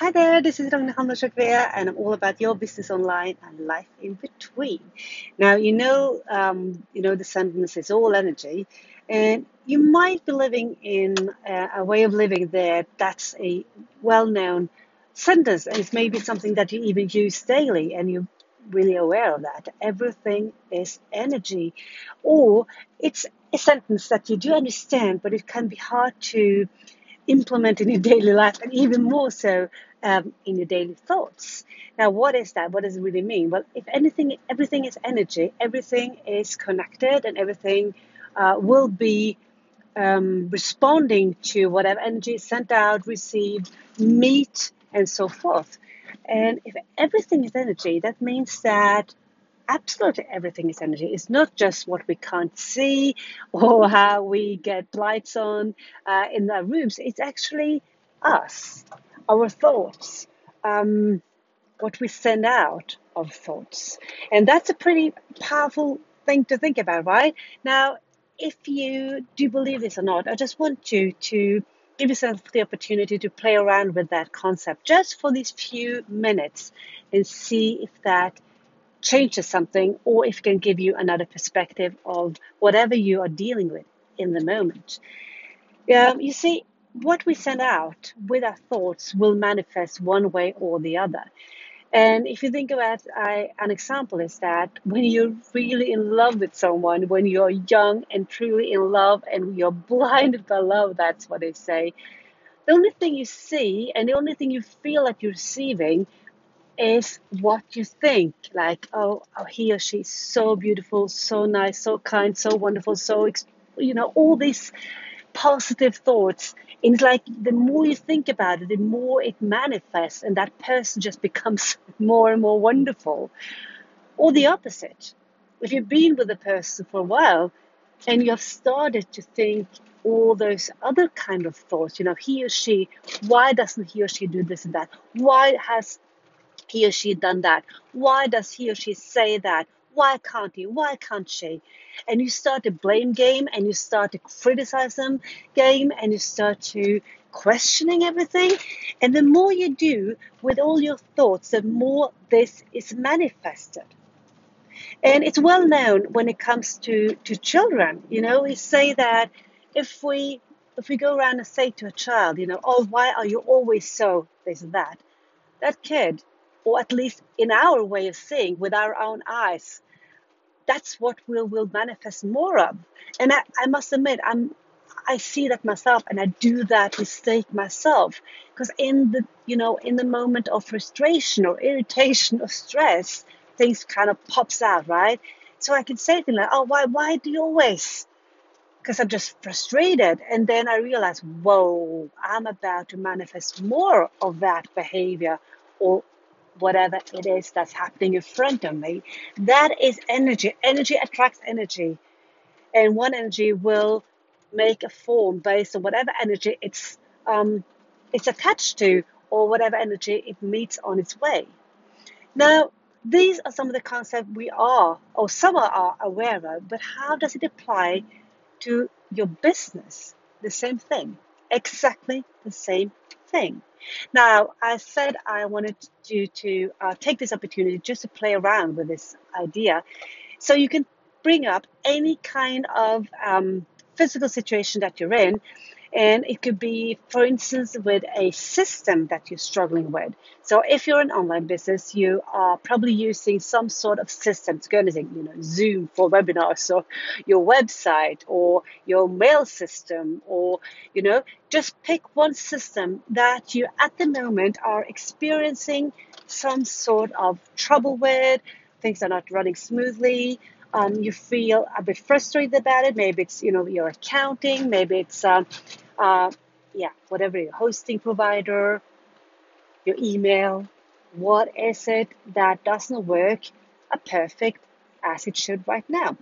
Hi there, this is Ragna Hamla Shakriya, and I'm all about your business online and life in between. Now, you know, um, you know, the sentence is all energy, and you might be living in a, a way of living there that's a well-known sentence, and it's maybe something that you even use daily, and you're really aware of that. Everything is energy, or it's a sentence that you do understand, but it can be hard to implement in your daily life, and even more so um, in your daily thoughts. Now, what is that? What does it really mean? Well, if anything, everything is energy, everything is connected, and everything uh, will be um, responding to whatever energy is sent out, received, meet, and so forth. And if everything is energy, that means that absolutely everything is energy. It's not just what we can't see or how we get lights on uh, in our rooms. It's actually us, our thoughts, um, what we send out of thoughts. And that's a pretty powerful thing to think about, right? Now, if you do believe this or not, I just want you to give yourself the opportunity to play around with that concept just for these few minutes and see if that changes something or if it can give you another perspective of whatever you are dealing with in the moment. Um, you see, what we send out with our thoughts will manifest one way or the other. And if you think about I, an example is that when you're really in love with someone, when you're young and truly in love and you're blinded by love, that's what they say. The only thing you see and the only thing you feel like you're receiving is what you think. Like, oh, oh, he or she is so beautiful, so nice, so kind, so wonderful, so, you know, all these positive thoughts. And it's like the more you think about it, the more it manifests, and that person just becomes more and more wonderful. Or the opposite. If you've been with a person for a while and you have started to think all those other kind of thoughts, you know, he or she, why doesn't he or she do this and that? Why has he or she done that? Why does he or she say that? Why can't he? Why can't she? And you start to blame game and you start to criticize them game and you start to questioning everything. And the more you do with all your thoughts, the more this is manifested. And it's well known when it comes to, to children. You know, we say that if we if we go around and say to a child, you know, oh, why are you always so this and that? That kid or at least in our way of seeing with our own eyes, that's what we will manifest more of. And I, I must admit, I'm I see that myself and I do that mistake myself. Because in the you know, in the moment of frustration or irritation or stress, things kind of pops out, right? So I can say things like, oh why why do you always because I'm just frustrated. And then I realize, whoa, I'm about to manifest more of that behavior or whatever it is that's happening in front of me. That is energy. Energy attracts energy. And one energy will make a form based on whatever energy it's um, it's attached to or whatever energy it meets on its way. Now, these are some of the concepts we are, or some are aware of, but how does it apply to your business? The same thing, exactly the same thing. Now, I said I wanted you to uh, take this opportunity just to play around with this idea. So you can bring up any kind of um, physical situation that you're in and it could be, for instance, with a system that you're struggling with. So if you're an online business, you are probably using some sort of system. To go anything, you know, Zoom for webinars or your website or your mail system or, you know, just pick one system that you at the moment are experiencing some sort of trouble with, things are not running smoothly, um, you feel a bit frustrated about it. Maybe it's you know your accounting, maybe it's um, uh, yeah whatever your hosting provider, your email. What is it that doesn't work a perfect as it should right now?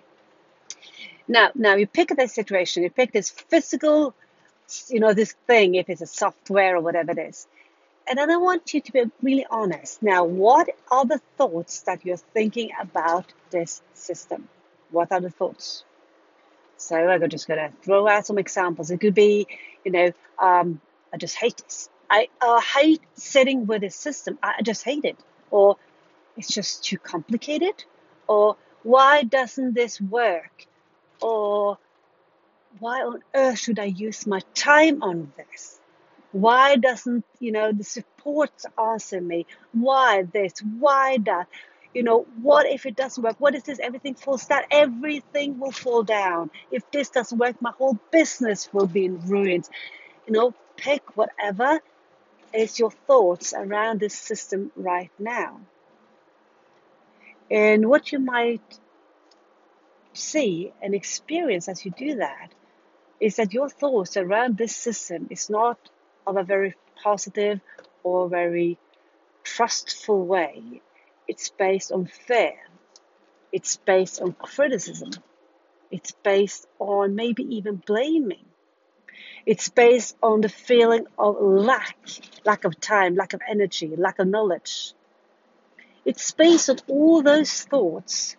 Now, now you pick this situation. You pick this physical, you know, this thing. If it's a software or whatever it is, and then I want you to be really honest. Now, what are the thoughts that you're thinking about this system? What are the thoughts? So I'm just going to throw out some examples. It could be, you know, um, I just hate this. I uh, hate sitting with this system. I just hate it. Or it's just too complicated. Or why doesn't this work? Or why on earth should I use my time on this? Why doesn't, you know, the support answer me? Why this? Why that? You know, what if it doesn't work? What if this everything falls down? Everything will fall down. If this doesn't work, my whole business will be in ruins. You know, pick whatever is your thoughts around this system right now. And what you might see and experience as you do that is that your thoughts around this system is not of a very positive or very trustful way. It's based on fear. It's based on criticism. It's based on maybe even blaming. It's based on the feeling of lack, lack of time, lack of energy, lack of knowledge. It's based on all those thoughts.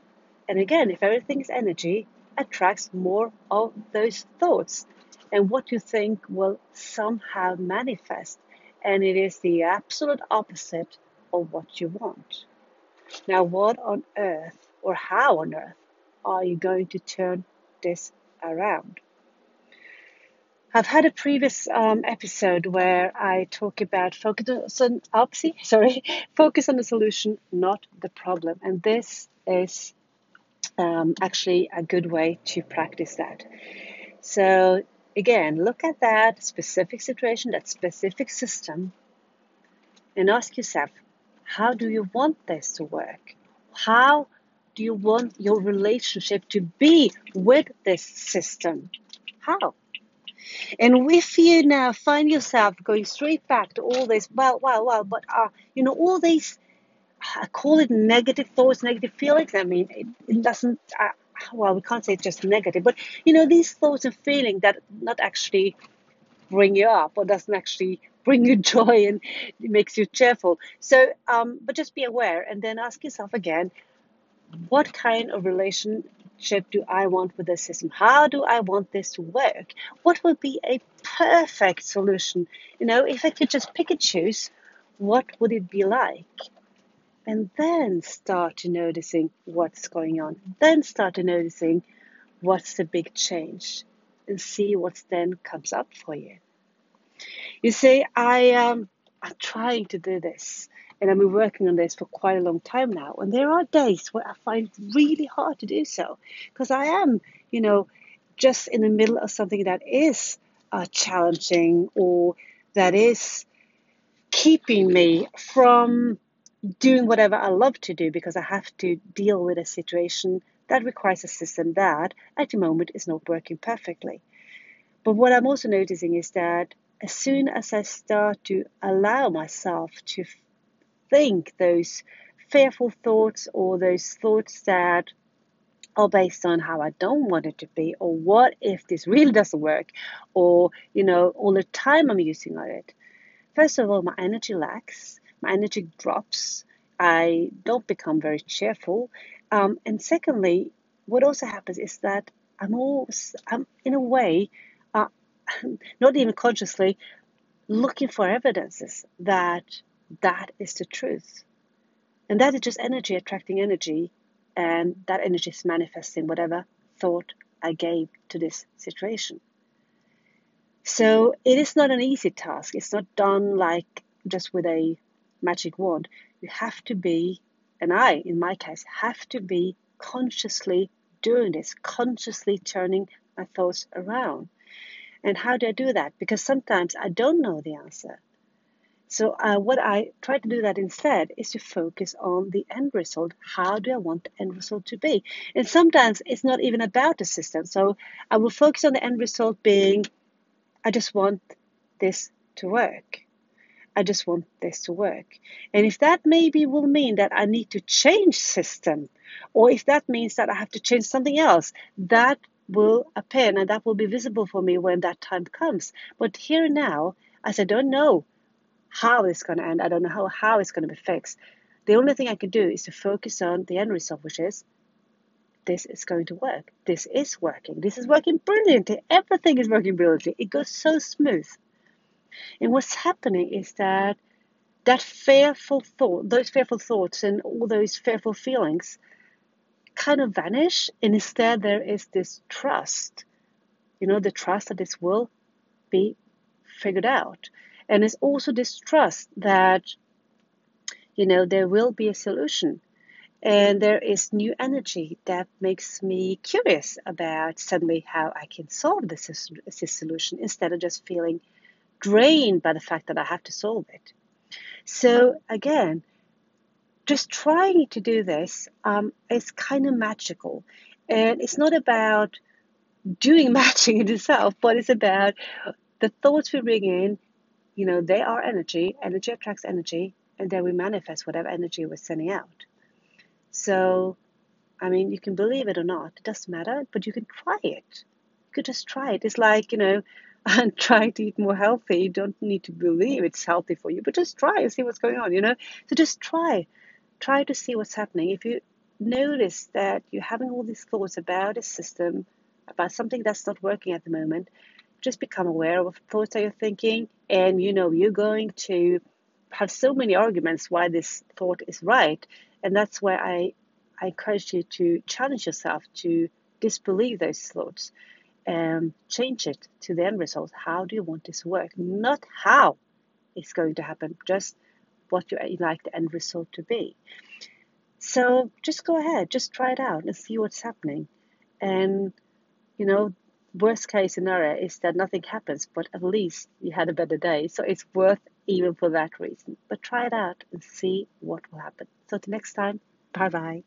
And again, if everything is energy, attracts more of those thoughts. And what you think will somehow manifest. And it is the absolute opposite of what you want. Now, what on earth or how on earth are you going to turn this around? I've had a previous um, episode where I talk about focus on opposite, sorry, focus on the solution, not the problem, and this is um, actually a good way to practice that. So again, look at that specific situation, that specific system, and ask yourself, how do you want this to work? How do you want your relationship to be with this system? How? And if you now find yourself going straight back to all this, well, well, well, but uh, you know, all these, I call it negative thoughts, negative feelings. I mean, it, it doesn't. Uh, well, we can't say it's just negative, but you know, these thoughts and feelings that not actually bring you up or doesn't actually bring you joy and makes you cheerful. So, um, but just be aware and then ask yourself again, what kind of relationship do I want with the system? How do I want this to work? What would be a perfect solution? You know, if I could just pick and choose, what would it be like? And then start to noticing what's going on. Then start to noticing what's the big change and see what then comes up for you. You see, I um, I'm trying to do this and I've been working on this for quite a long time now. And there are days where I find it really hard to do so because I am, you know, just in the middle of something that is uh, challenging or that is keeping me from doing whatever I love to do because I have to deal with a situation that requires a system that at the moment is not working perfectly. But what I'm also noticing is that as soon as I start to allow myself to think those fearful thoughts or those thoughts that are based on how I don't want it to be, or what if this really doesn't work, or you know, all the time I'm using on it. First of all, my energy lacks, my energy drops, I don't become very cheerful. Um, and secondly, what also happens is that I'm always, I'm in a way, uh, not even consciously, looking for evidences that that is the truth. And that is just energy attracting energy, and that energy is manifesting whatever thought I gave to this situation. So it is not an easy task. It's not done like just with a magic wand. You have to be, and I, in my case, have to be consciously doing this, consciously turning my thoughts around. And how do I do that? Because sometimes I don't know the answer. So uh, what I try to do that instead is to focus on the end result. How do I want the end result to be? And sometimes it's not even about the system. So I will focus on the end result being, I just want this to work. I just want this to work. And if that maybe will mean that I need to change system, or if that means that I have to change something else, that will appear and that will be visible for me when that time comes. But here now, as I don't know how it's going to end. I don't know how, how it's going to be fixed. The only thing I can do is to focus on the end result, which is this is going to work. This is working. This is working brilliantly. Everything is working brilliantly. It goes so smooth. And what's happening is that that fearful thought, those fearful thoughts and all those fearful feelings kind of vanish. And instead, there is this trust, you know, the trust that this will be figured out. And it's also this trust that, you know, there will be a solution. And there is new energy that makes me curious about suddenly how I can solve this, this solution instead of just feeling drained by the fact that I have to solve it. So again, just trying to do this um, is kind of magical. And it's not about doing matching in itself, but it's about the thoughts we bring in, you know, they are energy, energy attracts energy, and then we manifest whatever energy we're sending out. So, I mean, you can believe it or not, it doesn't matter, but you can try it. You could just try it. It's like, you know, and trying to eat more healthy. You don't need to believe it's healthy for you, but just try and see what's going on, you know? So just try. Try to see what's happening. If you notice that you're having all these thoughts about a system, about something that's not working at the moment, just become aware of thoughts that you're thinking, and you know you're going to have so many arguments why this thought is right, and that's why I I encourage you to challenge yourself to disbelieve those thoughts and change it to the end result. How do you want this to work? Not how it's going to happen, just what you like the end result to be. So just go ahead, just try it out and see what's happening. And, you know, worst case scenario is that nothing happens, but at least you had a better day. So it's worth even for that reason. But try it out and see what will happen. So, till next time, bye bye.